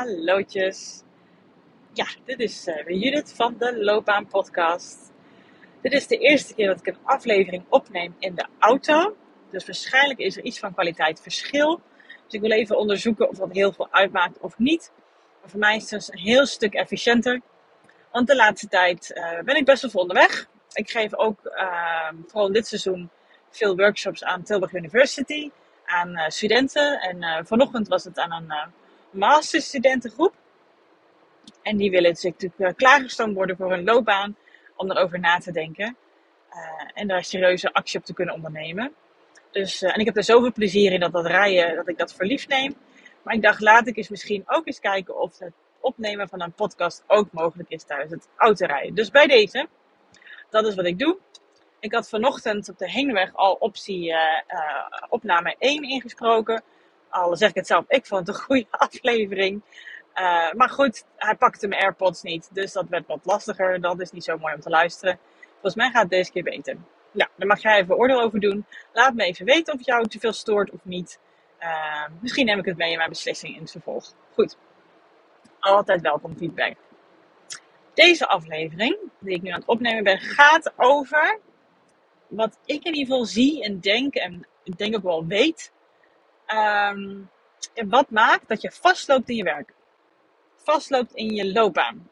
Hallootjes. Ja, dit is uh, Judith van de Loopbaan Podcast. Dit is de eerste keer dat ik een aflevering opneem in de auto. Dus waarschijnlijk is er iets van kwaliteit verschil. Dus ik wil even onderzoeken of dat heel veel uitmaakt of niet. Maar voor mij is het dus een heel stuk efficiënter. Want de laatste tijd uh, ben ik best wel veel onderweg. Ik geef ook uh, vooral dit seizoen veel workshops aan Tilburg University. Aan uh, studenten. En vanochtend was het aan een masterstudentengroep. En die willen zich natuurlijk eh, klaargestoomd worden voor een loopbaan om erover na te denken. Uh, en daar serieuze actie op te kunnen ondernemen. Dus, uh, en ik heb er zoveel plezier in dat, dat rijden, dat ik dat verliefd neem. Maar ik dacht, laat ik eens misschien ook eens kijken of het opnemen van een podcast ook mogelijk is tijdens het autorijden. Dus bij deze, dat is wat ik doe. Ik had vanochtend op de heenweg al optie opname 1 ingesproken al zeg ik het zelf, ik vond het een goede aflevering. Uh, maar goed, hij pakte mijn AirPods niet. Dus dat werd wat lastiger. Dat is niet zo mooi om te luisteren. Volgens mij gaat het deze keer beter. Nou, daar mag jij even oordeel over doen. Laat me even weten of het jou te veel stoort of niet. Uh, misschien neem ik het mee in mijn beslissing in het vervolg. Goed. Altijd welkom feedback. Deze aflevering, die ik nu aan het opnemen ben, gaat over wat ik in ieder geval zie en denk. En ik denk ook wel weet Um, wat maakt dat je vastloopt in je werk? Vastloopt in je loopbaan.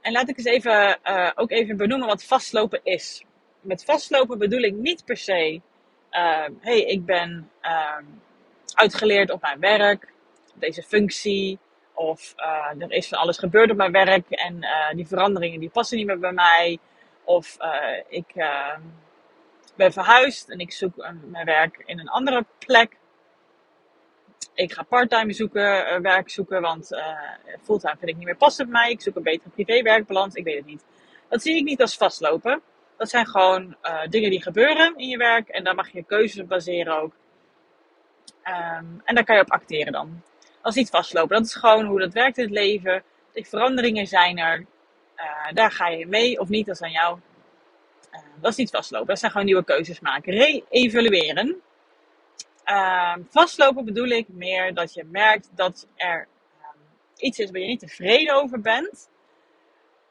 En laat ik eens even, uh, ook even benoemen wat vastlopen is. Met vastlopen bedoel ik niet per se, uh, hey, ik ben uh, uitgeleerd op mijn werk, deze functie, of uh, er is van alles gebeurd op mijn werk en uh, die veranderingen die passen niet meer bij mij, of ik ehm, ben verhuisd en ik zoek een, mijn werk in een andere plek. Ik ga parttime zoeken, uh, werk zoeken, want uh, vind ik niet meer passen bij mij. Ik zoek een betere privé-werkbalans, ik weet het niet. Dat zie ik niet als vastlopen. Dat zijn gewoon dingen die gebeuren in je werk en daar mag je keuzes baseren ook. Um, en daar kan je op acteren dan. Dat is niet vastlopen, dat is gewoon hoe dat werkt in het leven. De veranderingen zijn er. daar ga je mee of niet, dat is aan jou. Dat is niet vastlopen. Dat zijn gewoon nieuwe keuzes maken. Re-evalueren. Uh, vastlopen bedoel ik meer dat je merkt dat er um, iets is waar je niet tevreden over bent.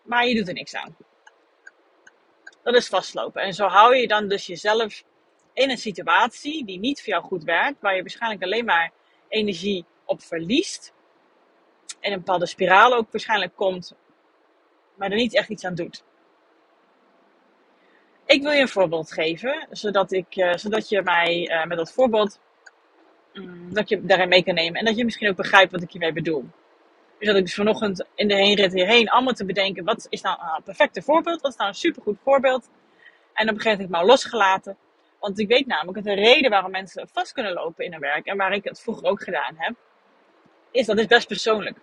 Maar je doet er niks aan. Dat is vastlopen. En zo hou je dan dus jezelf in een situatie die niet voor jou goed werkt. Waar je waarschijnlijk alleen maar energie op verliest. En een bepaalde spiraal ook waarschijnlijk komt. Maar er niet echt iets aan doet. Ik wil je een voorbeeld geven, zodat, ik, uh, zodat je mij uh, met dat voorbeeld um, dat je daarin mee kan nemen. En dat je misschien ook begrijpt wat ik hiermee bedoel. Dus dat ik dus vanochtend in de heenrit hierheen allemaal te bedenken, wat is nou een perfecte voorbeeld? Wat is nou een supergoed voorbeeld? En dan begin ik maar losgelaten. Want ik weet namelijk dat de reden waarom mensen vast kunnen lopen in hun werk, en waar ik het vroeger ook gedaan heb, is dat is best persoonlijk.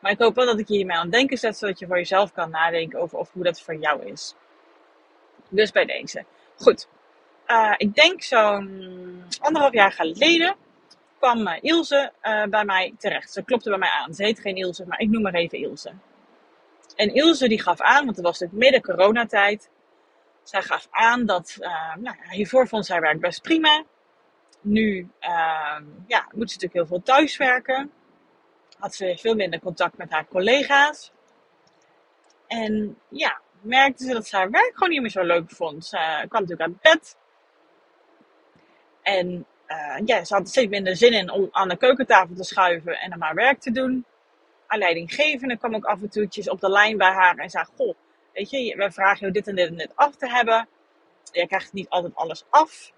Maar ik hoop wel dat ik je hiermee aan het denken zet, zodat je voor jezelf kan nadenken over of hoe dat voor jou is. Dus bij deze. Goed. Uh, ik denk zo'n anderhalf jaar geleden kwam uh, Ilse uh, bij mij terecht. Ze klopte bij mij aan. Ze heet geen Ilse, maar ik noem maar even Ilse. En Ilse die gaf aan, want het was het midden coronatijd. Zij gaf aan dat, nou, hiervoor vond zij werk best prima. Nu ja, moet ze natuurlijk heel veel thuiswerken. Had ze veel minder contact met haar collega's. En ja, merkte ze dat ze haar werk gewoon niet meer zo leuk vond. Ze kwam natuurlijk uit bed. En uh, ja, ze had steeds minder zin in om aan de keukentafel te schuiven en om haar werk te doen. Haar leidinggevende kwam ook af en toe op de lijn bij haar en zei: Goh, weet je, we vragen je dit en dit en dit af te hebben. Je krijgt niet altijd alles af.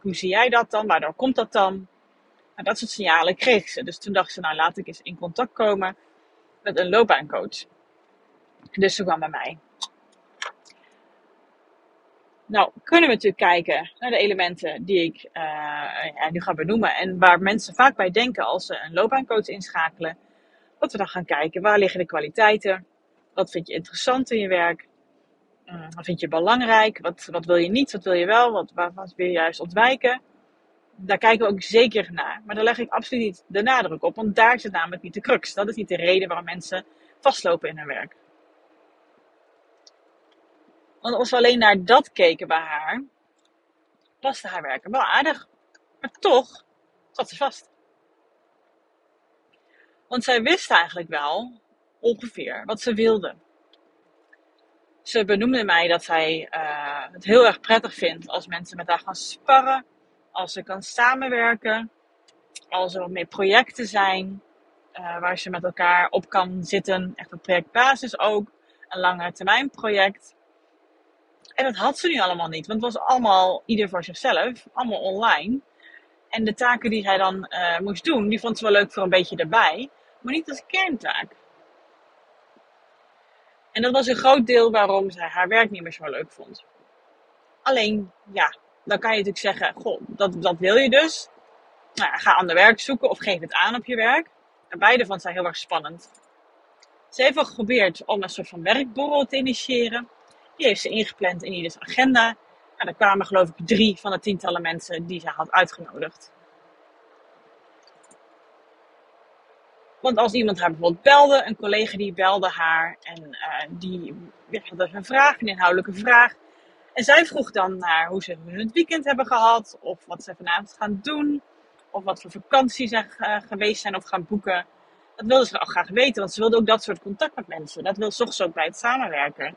Hoe zie jij dat dan? Waardoor komt dat dan? Dat soort signalen kreeg ze. Dus toen dacht ze: Nou, laat ik eens in contact komen met een loopbaancoach. Dus ze kwam bij mij. Nou, kunnen we natuurlijk kijken naar de elementen die ik uh, ja, nu ga benoemen. En waar mensen vaak bij denken als ze een loopbaancoach inschakelen. Dat we dan gaan kijken, waar liggen de kwaliteiten? Wat vind je interessant in je werk? Uh, wat vind je belangrijk? Wat, wat wil je niet? Wat wil je wel? Wat, wat wil je juist ontwijken? Daar kijken we ook zeker naar. Maar daar leg ik absoluut niet de nadruk op. Want daar zit namelijk niet de crux. Dat is niet de reden waarom mensen vastlopen in hun werk. Want als we alleen naar dat keken bij haar, paste haar werken wel aardig. Maar toch zat ze vast. Want zij wist eigenlijk wel ongeveer wat ze wilde. Ze benoemde mij dat zij uh, het heel erg prettig vindt als mensen met haar gaan sparren, als ze kan samenwerken, als er meer projecten zijn uh, waar ze met elkaar op kan zitten, echt op projectbasis ook, een lange termijn project. En dat had ze nu allemaal niet, want het was allemaal ieder voor zichzelf, allemaal online. En de taken die zij dan uh, moest doen, die vond ze wel leuk voor een beetje erbij, maar niet als kerntaak. En dat was een groot deel waarom zij haar werk niet meer zo leuk vond. Alleen, ja, dan kan je natuurlijk zeggen, goh, dat, dat wil je dus. Nou ga ander werk zoeken of geef het aan op je werk. En beide vond zij heel erg spannend. Ze heeft wel geprobeerd om een soort van werkborrel te initiëren. Die heeft ze ingepland in ieders agenda. En er kwamen geloof ik drie van de tientallen mensen die ze had uitgenodigd. Want als iemand haar bijvoorbeeld belde, een collega die belde haar en uh, die had een vraag, een inhoudelijke vraag. En zij vroeg dan naar hoe ze het weekend hebben gehad, of wat ze vanavond gaan doen, of wat voor vakantie ze uh, geweest zijn of gaan boeken. Dat wilde ze al graag weten, want ze wilde ook dat soort contact met mensen. Dat wil ze ook bij het samenwerken.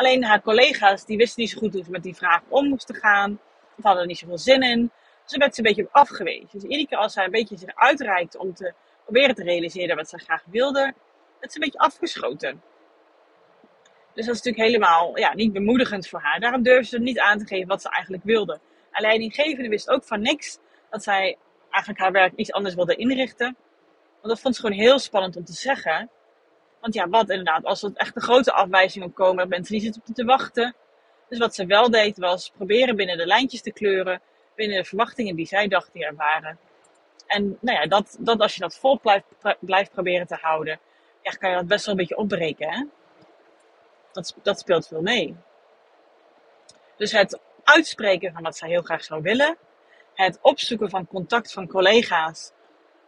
Alleen haar collega's, die wisten niet zo goed hoe ze met die vraag om moesten gaan. Of hadden er niet zoveel zin in. Dus werd ze een beetje afgewezen. Dus iedere keer als zij een beetje zich uitreikte om te proberen te realiseren wat ze graag wilde, werd ze een beetje afgeschoten. Dus dat is natuurlijk helemaal ja, niet bemoedigend voor haar. Daarom durfde ze niet aan te geven wat ze eigenlijk wilde. Haar leidinggevende wist ook van niks dat zij eigenlijk haar werk iets anders wilde inrichten. Want dat vond ze gewoon heel spannend om te zeggen. Want ja, wat inderdaad, als er echt een grote afwijzingen komen, mensen die zitten op te wachten. Dus wat ze wel deed, was proberen binnen de lijntjes te kleuren, binnen de verwachtingen die zij dacht die er waren. En nou ja, dat, dat als je dat vol blijft, blijft proberen te houden, ja, kan je dat best wel een beetje opbreken. Hè? Dat, dat speelt veel mee. Dus het uitspreken van wat zij heel graag zou willen, het opzoeken van contact van collega's,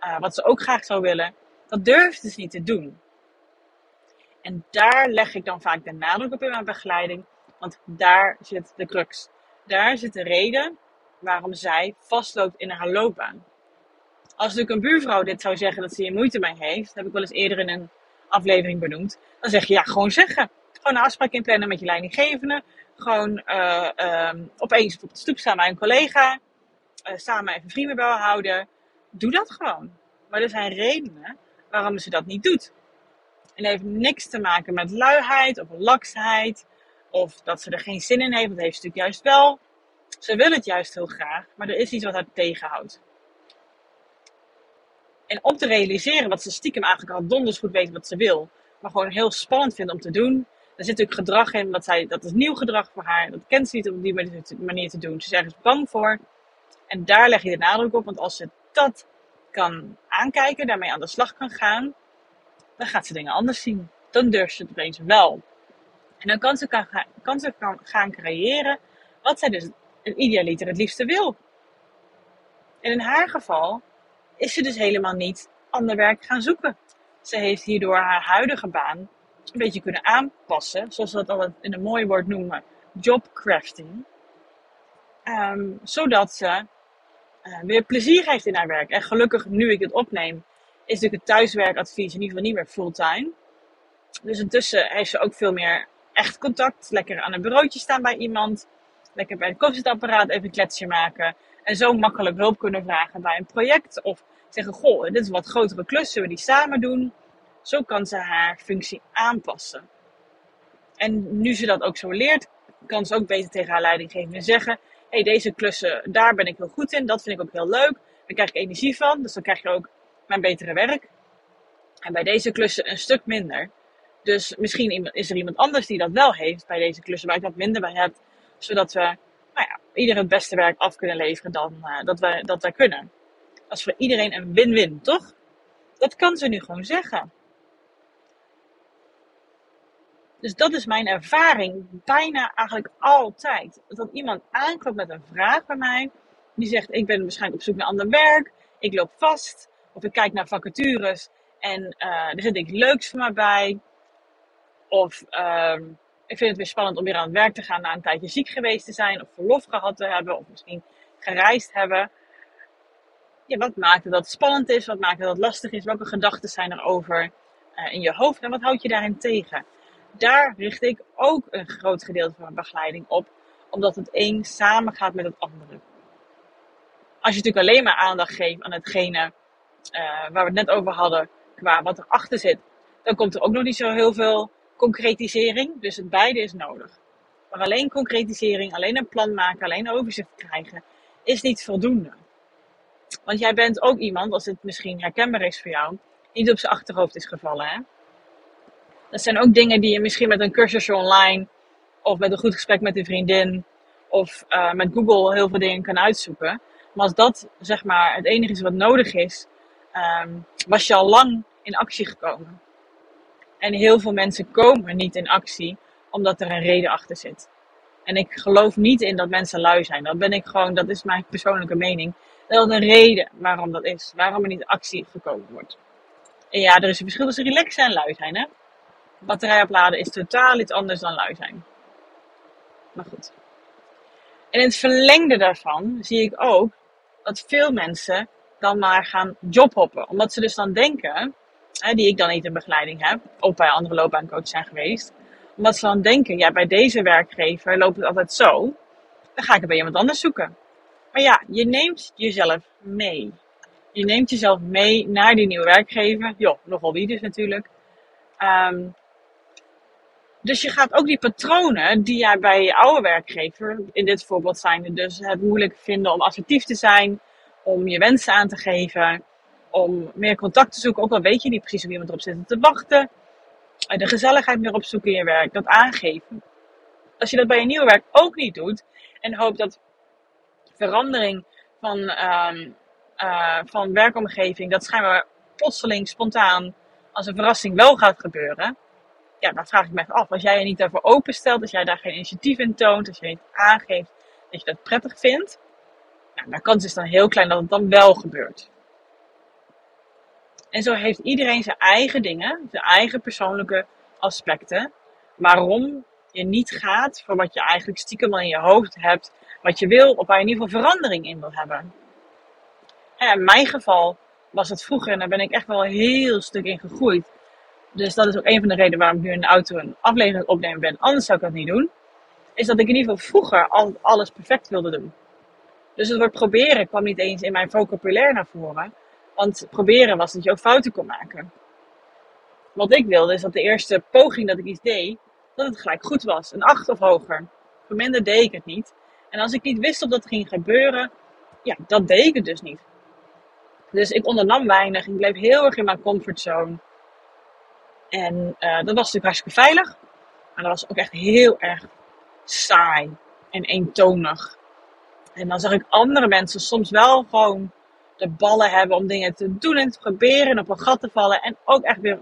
uh, wat ze ook graag zou willen, dat durfde ze niet te doen. En daar leg ik dan vaak de nadruk op in mijn begeleiding, want daar zit de crux. Daar zit de reden waarom zij vastloopt in haar loopbaan. Als natuurlijk een buurvrouw dit zou zeggen dat ze hier moeite mee heeft, dat heb ik wel eens eerder in een aflevering benoemd, dan zeg je ja, gewoon zeggen. Gewoon een afspraak inplannen met je leidinggevende. Gewoon uh, opeens op de stoep staan bij een collega. Uh, samen even vriendenbel houden. Doe dat gewoon. Maar er zijn redenen waarom ze dat niet doet. En dat heeft niks te maken met luiheid of laksheid. Of dat ze er geen zin in heeft. Dat heeft ze natuurlijk juist wel. Ze wil het juist heel graag. Maar er is iets wat haar tegenhoudt. En om te realiseren wat ze stiekem eigenlijk al donders goed weet wat ze wil. Maar gewoon heel spannend vindt om te doen. Er zit natuurlijk gedrag in. Dat, zij, dat is nieuw gedrag voor haar. Dat kent ze niet op die manier te doen. Ze is ergens bang voor. En daar leg je de nadruk op. Want als ze dat kan aankijken, daarmee aan de slag kan gaan, dan gaat ze dingen anders zien. Dan durft ze het opeens wel. En dan kan ze, kan, kan ze gaan creëren wat zij dus een idealiter het liefste wil. En in haar geval is ze dus helemaal niet ander werk gaan zoeken. Ze heeft hierdoor haar huidige baan een beetje kunnen aanpassen, zoals we dat altijd in een mooi woord noemen, jobcrafting. Um, zodat ze uh, weer plezier heeft in haar werk. En gelukkig, nu ik het opneem, is natuurlijk het thuiswerkadvies in ieder geval niet meer fulltime. Dus intussen heeft ze ook veel meer echt contact. Lekker aan een bureautje staan bij iemand. Lekker bij het koffiezetapparaat even een kletsje maken. En zo makkelijk hulp kunnen vragen bij een project. Of zeggen, goh, dit is wat grotere klus, zullen we die samen doen? Zo kan ze haar functie aanpassen. En nu ze dat ook zo leert, kan ze ook beter tegen haar leidinggevende zeggen: hey, deze klussen, daar ben ik heel goed in, dat vind ik ook heel leuk. Daar krijg ik energie van, dus dan krijg je ook mijn betere werk. En bij deze klussen een stuk minder. Dus misschien is er iemand anders die dat wel heeft bij deze klussen waar ik dat minder bij heb. Zodat we nou ja, ieder het beste werk af kunnen leveren dan uh, dat, we, dat wij kunnen. Dat is voor iedereen een win-win, toch? Dat kan ze nu gewoon zeggen. Dus dat is mijn ervaring bijna eigenlijk altijd. Dat iemand aanklopt met een vraag bij mij. Die zegt, ik ben waarschijnlijk op zoek naar ander werk. Ik loop vast. Of ik kijk naar vacatures. En uh, er zit iets leuks voor mij bij. Of uh, ik vind het weer spannend om weer aan het werk te gaan na een tijdje ziek geweest te zijn. Of verlof gehad te hebben. Of misschien gereisd hebben. ja, wat maakt dat spannend is? Wat maakt dat lastig is? Welke gedachten zijn er over uh, in je hoofd? En wat houd je daarin tegen? Daar richt ik ook een groot gedeelte van mijn begeleiding op, omdat het een samen gaat met het andere. Als je natuurlijk alleen maar aandacht geeft aan hetgene waar we het net over hadden, qua wat erachter zit, dan komt er ook nog niet zo heel veel concretisering. Dus het beide is nodig. Maar alleen concretisering, alleen een plan maken, alleen overzicht krijgen, is niet voldoende. Want jij bent ook iemand, als het misschien herkenbaar is voor jou, niet op zijn achterhoofd is gevallen. Hè? Dat zijn ook dingen die je misschien met een cursusje online, of met een goed gesprek met een vriendin, of uh, met Google heel veel dingen kan uitzoeken. Maar als dat zeg maar het enige is wat nodig is, um, was je al lang in actie gekomen. En heel veel mensen komen niet in actie omdat er een reden achter zit. En ik geloof niet in dat mensen lui zijn. Dat ben ik gewoon, dat is mijn persoonlijke mening. Dat is een reden waarom dat is. Waarom er niet actie gekomen wordt. En ja, er is een verschil tussen relaxen en lui zijn. Hè? Batterij opladen is totaal iets anders dan lui zijn. Maar goed. En in het verlengde daarvan zie ik ook dat veel mensen dan maar gaan jobhoppen. Omdat ze dus dan denken, hè, die ik dan niet in begeleiding heb, of bij andere loopbaancoaches zijn geweest. Omdat ze dan denken, ja, bij deze werkgever loopt het altijd zo. Dan ga ik het bij iemand anders zoeken. Maar ja, je neemt jezelf mee. Je neemt jezelf mee naar die nieuwe werkgever. Joh, nogal wie dus natuurlijk. Um, dus je gaat ook die patronen die jij bij je oude werkgever, in dit voorbeeld zijn dus het moeilijk vinden om assertief te zijn, om je wensen aan te geven, om meer contact te zoeken, ook al weet je niet precies wie iemand erop zit te wachten, de gezelligheid meer opzoeken in je werk, dat aangeven. Als je dat bij je nieuwe werk ook niet doet en hoopt dat verandering van, um, uh, van werkomgeving, dat schijnbaar plotseling, spontaan, als een verrassing wel gaat gebeuren, ja, dan vraag ik me af. Als jij je niet daarvoor openstelt, als jij daar geen initiatief in toont, als je niet aangeeft dat je dat prettig vindt, nou, de kans is dan heel klein dat het dan wel gebeurt. En zo heeft iedereen zijn eigen dingen, zijn eigen persoonlijke aspecten, waarom je niet gaat voor wat je eigenlijk stiekem al in je hoofd hebt, wat je wil, of waar je in ieder geval verandering in wil hebben. En in mijn geval was het vroeger, en daar ben ik echt wel een heel stuk in gegroeid, dus dat is ook een van de redenen waarom ik nu in de auto een aflevering opnemen ben. Anders zou ik dat niet doen. Is dat ik in ieder geval vroeger al alles perfect wilde doen. Dus het woord proberen kwam niet eens in mijn vocabulaire naar voren. Want proberen was dat je ook fouten kon maken. Wat ik wilde is dat de eerste poging dat ik iets deed, dat het gelijk goed was. Een 8 of hoger. Voor minder deed ik het niet. En als ik niet wist of dat ging gebeuren, ja, dat deed ik het dus niet. Dus ik ondernam weinig. Ik bleef heel erg in mijn comfortzone. En uh, dat was natuurlijk hartstikke veilig. Maar dat was ook echt heel erg saai en eentonig. En dan zag ik andere mensen soms wel gewoon de ballen hebben om dingen te doen en te proberen en op een gat te vallen. En ook echt weer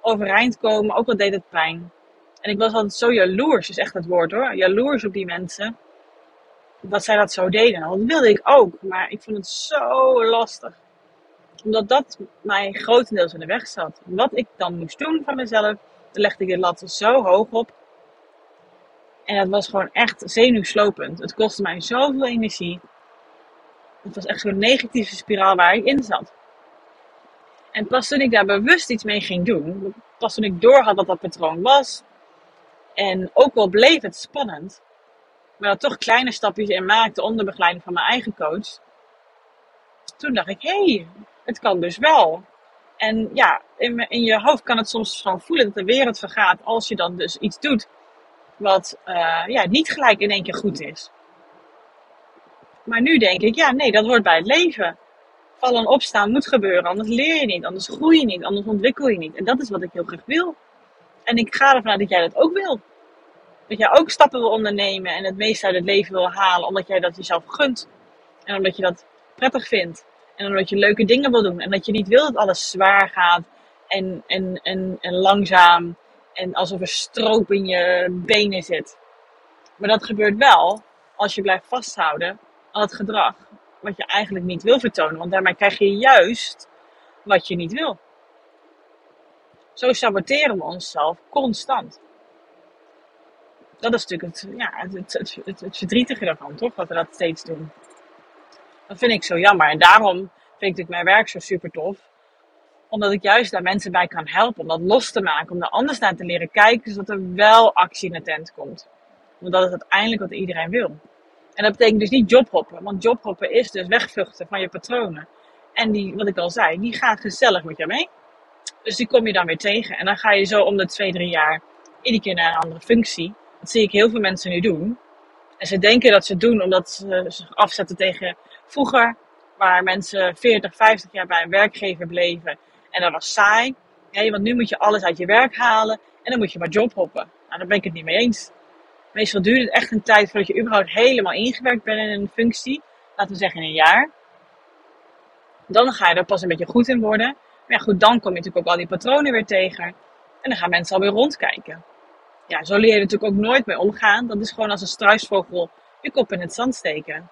overeind komen, ook al deed het pijn. En ik was altijd zo jaloers, is echt het woord hoor. Jaloers op die mensen. Dat zij dat zo deden. En dat wilde ik ook, maar ik vond het zo lastig omdat dat mij grotendeels in de weg zat. Wat ik dan moest doen van mezelf, legde ik de lat zo hoog op. En dat was gewoon echt zenuwslopend. Het kostte mij zoveel energie. Het was echt zo'n negatieve spiraal waar ik in zat. En pas toen ik daar bewust iets mee ging doen, pas toen ik doorhad wat dat patroon was, en ook al bleef het spannend, maar dat toch kleine stapjes in maakte onder begeleiding van mijn eigen coach, toen dacht ik, hé, hey, het kan dus wel. En ja, in, in je hoofd kan het soms gewoon voelen dat de wereld vergaat als je dan dus iets doet wat uh, ja, niet gelijk in één keer goed is. Maar nu denk ik, ja, nee, dat hoort bij het leven. Vallen en opstaan moet gebeuren, anders leer je niet, anders groei je niet, anders ontwikkel je niet. En dat is wat ik heel graag wil. En ik ga ervan uit dat jij dat ook wil. Dat jij ook stappen wil ondernemen en het meeste uit het leven wil halen, omdat jij dat jezelf gunt. En omdat je dat prettig vindt. En omdat je leuke dingen wil doen. En dat je niet wil dat alles zwaar gaat en, en, en, en langzaam. En alsof er stroop in je benen zit. Maar dat gebeurt wel als je blijft vasthouden aan het gedrag wat je eigenlijk niet wil vertonen. Want daarmee krijg je juist wat je niet wil. Zo saboteren we onszelf constant. Dat is natuurlijk het, ja, het, het, het, verdrietige daarvan, toch? Dat we dat steeds doen. Dat vind ik zo jammer. En daarom vind ik mijn werk zo super tof. Omdat ik juist daar mensen bij kan helpen om dat los te maken. Om er anders naar te leren kijken, zodat er wel actie in de tent komt. Want dat is uiteindelijk wat iedereen wil. En dat betekent dus niet jobhoppen. Want jobhoppen is dus wegvluchten van je patronen. En die, wat ik al zei, die gaan gezellig met je mee. Dus die kom je dan weer tegen. En dan ga je zo om de twee, drie jaar iedere keer naar een andere functie. Dat zie ik heel veel mensen nu doen. En ze denken dat ze het doen omdat ze zich afzetten tegen vroeger, waar mensen 40, 50 jaar bij een werkgever bleven. En dat was saai. Ja, want nu moet je alles uit je werk halen en dan moet je maar jobhoppen. Nou, daar ben ik het niet mee eens. Meestal duurt het echt een tijd voordat je überhaupt helemaal ingewerkt bent in een functie. Laten we zeggen in een jaar. Dan ga je er pas een beetje goed in worden. Maar ja, goed, dan kom je natuurlijk ook al die patronen weer tegen. En dan gaan mensen alweer rondkijken. Ja, zo leer je natuurlijk ook nooit mee omgaan. Dat is gewoon als een struisvogel je kop in het zand steken.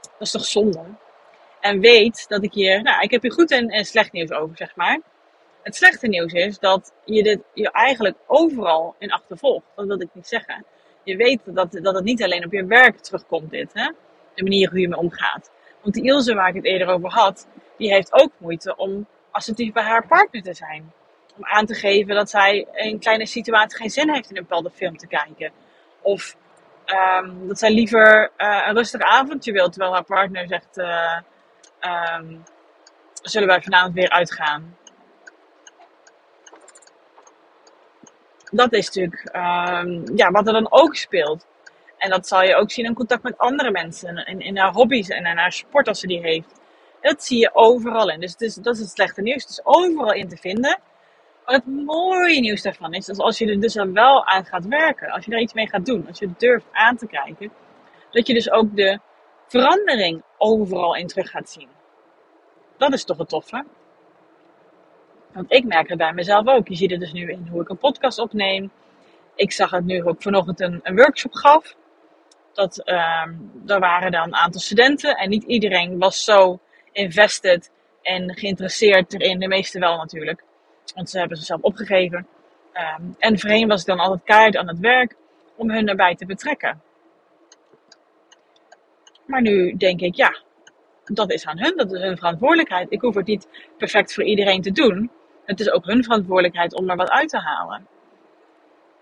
Dat is toch zonde? En weet dat ik hier, nou, ik heb hier goed en, slecht nieuws over, zeg maar. Het slechte nieuws is dat je dit je eigenlijk overal in achtervolgt. Dat wil ik niet zeggen. Je weet dat, dat het niet alleen op je werk terugkomt, dit, hè? de manier hoe je mee omgaat. Want die Ilse waar ik het eerder over had, die heeft ook moeite om assertief bij haar partner te zijn. Om aan te geven dat zij in kleine situatie geen zin heeft in een bepaalde film te kijken. Of um, dat zij liever uh, een rustig avondje wil, terwijl haar partner zegt: uh, um, Zullen wij vanavond weer uitgaan? Dat is natuurlijk um, ja, wat er dan ook speelt. En dat zal je ook zien in contact met andere mensen. En in haar hobby's en in haar sport als ze die heeft. dat zie je overal in. Dus, is dat is het slechte nieuws. Het is overal in te vinden. Maar het mooie nieuws daarvan is dat als je er dus wel aan gaat werken. Als je er iets mee gaat doen. Als je durft aan te kijken. Dat je dus ook de verandering overal in terug gaat zien. Dat is toch het toffe. Want ik merk het bij mezelf ook. Je ziet het dus nu in hoe ik een podcast opneem. Ik zag het nu ook vanochtend een, een workshop gaf dat er waren dan een aantal studenten en niet iedereen was zo invested en geïnteresseerd erin. De meeste wel natuurlijk, want ze hebben zichzelf opgegeven. Um, en voorheen was ik dan altijd keihard aan het werk om hun erbij te betrekken. Maar nu denk ik, ja, dat is aan hun, dat is hun verantwoordelijkheid. Ik hoef het niet perfect voor iedereen te doen. Het is ook hun verantwoordelijkheid om er wat uit te halen.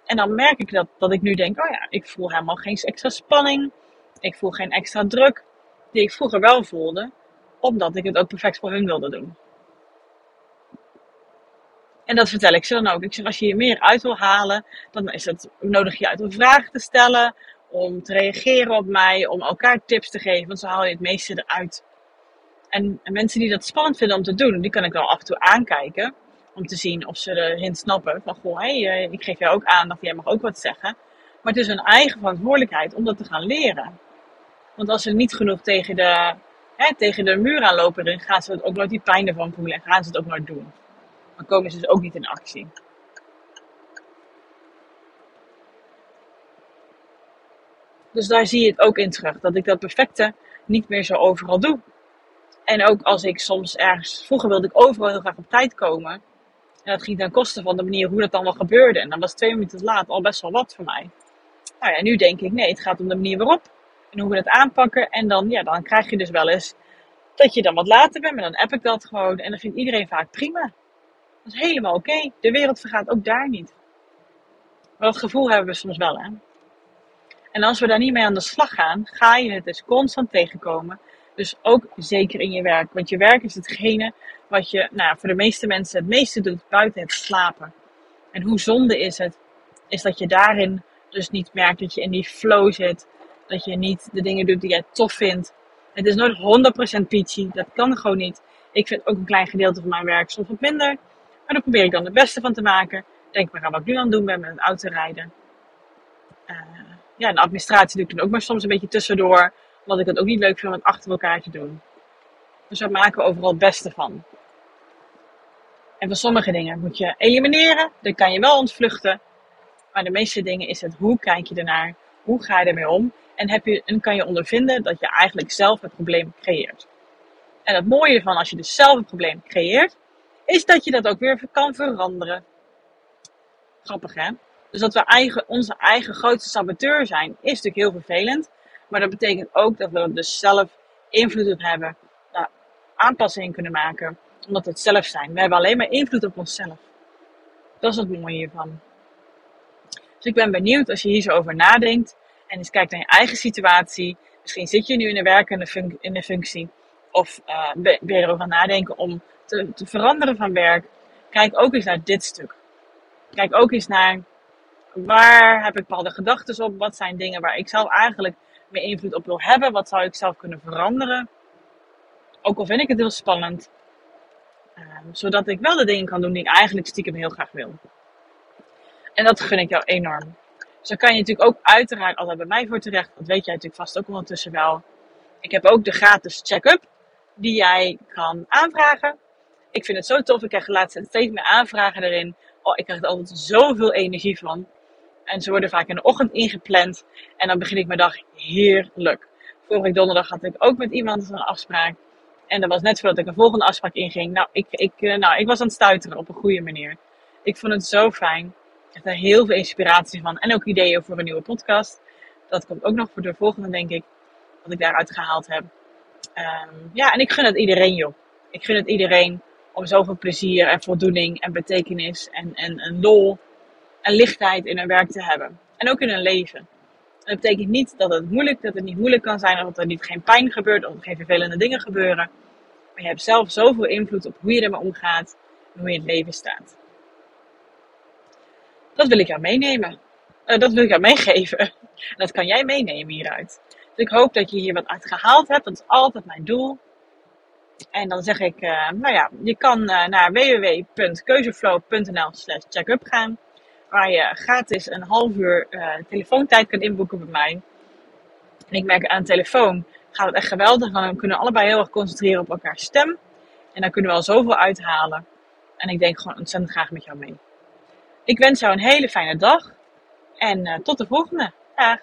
En dan merk ik dat, dat ik nu denk, oh ja, ik voel helemaal geen extra spanning. Ik voel geen extra druk. Die ik vroeger wel voelde, omdat ik het ook perfect voor hun wilde doen. En dat vertel ik ze dan ook. Ik zeg, als je je meer uit wil halen, dan is het nodig je uit om vragen te stellen, om te reageren op mij, om elkaar tips te geven, want zo haal je het meeste eruit. En, en mensen die dat spannend vinden om te doen, die kan ik wel af en toe aankijken. Om te zien of ze erin snappen van, goh, hey, eh, ik geef jou ook aandacht, jij mag ook wat zeggen. Maar het is hun eigen verantwoordelijkheid om dat te gaan leren. Want als ze niet genoeg tegen de, hè, tegen de muur aanlopen, dan gaan ze het ook nooit die pijn ervan voelen en gaan ze het ook nooit doen. Dan komen ze dus ook niet in actie. Dus daar zie je het ook in terug. Dat ik dat perfecte niet meer zo overal doe. En ook als ik soms ergens... Vroeger wilde ik overal heel graag op tijd komen. En dat ging ten koste van de manier hoe dat dan wel gebeurde. En dan was twee minuten laat al best wel wat voor mij. Nou ja, nu denk ik, nee, het gaat om de manier waarop. En hoe we het aanpakken. En dan, ja, dan krijg je dus wel eens dat je dan wat later bent. Maar dan app ik dat gewoon. En dan vindt iedereen vaak prima. Dat is helemaal oké. De wereld vergaat ook daar niet. Maar dat gevoel hebben we soms wel, hè. En als we daar niet mee aan de slag gaan, ga je het dus constant tegenkomen. Dus ook zeker in je werk. Want je werk is hetgene wat je nou, voor de meeste mensen het meeste doet buiten het slapen. En hoe zonde is het, is dat je daarin dus niet merkt dat je in die flow zit. Dat je niet de dingen doet die jij tof vindt. Het is nooit 100% peachy. Dat kan gewoon niet. Ik vind ook een klein gedeelte van mijn werk soms wat minder. Maar daar probeer ik dan het beste van te maken. Denk maar aan wat ik nu aan het doen ben met het autorijden. Uh, ja, de administratie doe ik dan ook maar soms een beetje tussendoor. Omdat ik het ook niet leuk vind om het achter elkaar te doen. Dus we maken overal het beste van. En van sommige dingen moet je elimineren. Dan kan je wel ontvluchten. Maar de meeste dingen is het hoe kijk je ernaar? Hoe ga je ermee om? En, heb je, en kan je ondervinden dat je eigenlijk zelf het probleem creëert. En het mooie van als je dus zelf het probleem creëert, is dat je dat ook weer kan veranderen. Grappig hè? Dus dat we eigen, onze eigen grootste saboteur zijn, is natuurlijk heel vervelend. Maar dat betekent ook dat we dus zelf invloed op hebben aanpassingen kunnen maken, omdat we het zelf zijn. We hebben alleen maar invloed op onszelf. Dat is het mooie hiervan. Dus ik ben benieuwd als je hier zo over nadenkt en eens kijkt naar je eigen situatie. Misschien zit je nu in een werkende in de functie. Of uh, ben je erover nadenken om te, te veranderen van werk. Kijk ook eens naar dit stuk. Kijk ook eens naar waar heb ik bepaalde gedachten op? Wat zijn dingen waar ik zelf eigenlijk meer invloed op wil hebben? Wat zou ik zelf kunnen veranderen? Ook al vind ik het heel spannend. Um, zodat ik wel de dingen kan doen die ik eigenlijk stiekem heel graag wil. En dat gun ik jou enorm. Dan kan je natuurlijk ook uiteraard altijd bij mij voor terecht. Dat weet jij natuurlijk vast ook ondertussen wel. Ik heb ook de gratis check-up die jij kan aanvragen. Ik vind het zo tof. Ik krijg laatst steeds meer aanvragen erin. Oh, ik krijg er altijd zoveel energie van. En ze worden vaak in de ochtend ingepland. En dan begin ik mijn dag heerlijk. Vorige donderdag had ik ook met iemand een afspraak. En dat was net voordat ik een volgende afspraak inging. Nou ik, ik, eh, nou, ik was aan het stuiteren op een goede manier. Ik vond het zo fijn. Ik heb er heel veel inspiratie van. En ook ideeën voor een nieuwe podcast. Dat komt ook nog voor de volgende, denk ik. Wat ik daaruit gehaald heb. Ehm, ja, en ik gun het iedereen, joh. Ik gun het iedereen om zoveel plezier en voldoening en betekenis en, en, en lol en lichtheid in hun werk te hebben. En ook in hun leven. dat betekent niet dat het moeilijk, dat het niet moeilijk kan zijn, of dat er niet geen pijn gebeurt, of er geen vervelende dingen gebeuren. Maar je hebt zelf zoveel invloed op hoe je ermee omgaat en hoe je in het leven staat. Dat wil ik jou meenemen. Uh, dat wil ik jou meegeven. En dat kan jij meenemen hieruit. Dus ik hoop dat je hier wat uit gehaald hebt. Dat is altijd mijn doel. En dan zeg ik, uh, nou ja, je kan uh, naar www.keuzeflow.nl slash checkup gaan. Waar je gratis een half uur uh, telefoontijd kan inboeken bij mij. En ik merk aan telefoon gaat het echt geweldig. Dan kunnen we allebei heel erg concentreren op elkaar stem. En dan kunnen we al zoveel uithalen. En ik denk gewoon ontzettend graag met jou mee. Ik wens jou een hele fijne dag. En tot de volgende. Dag.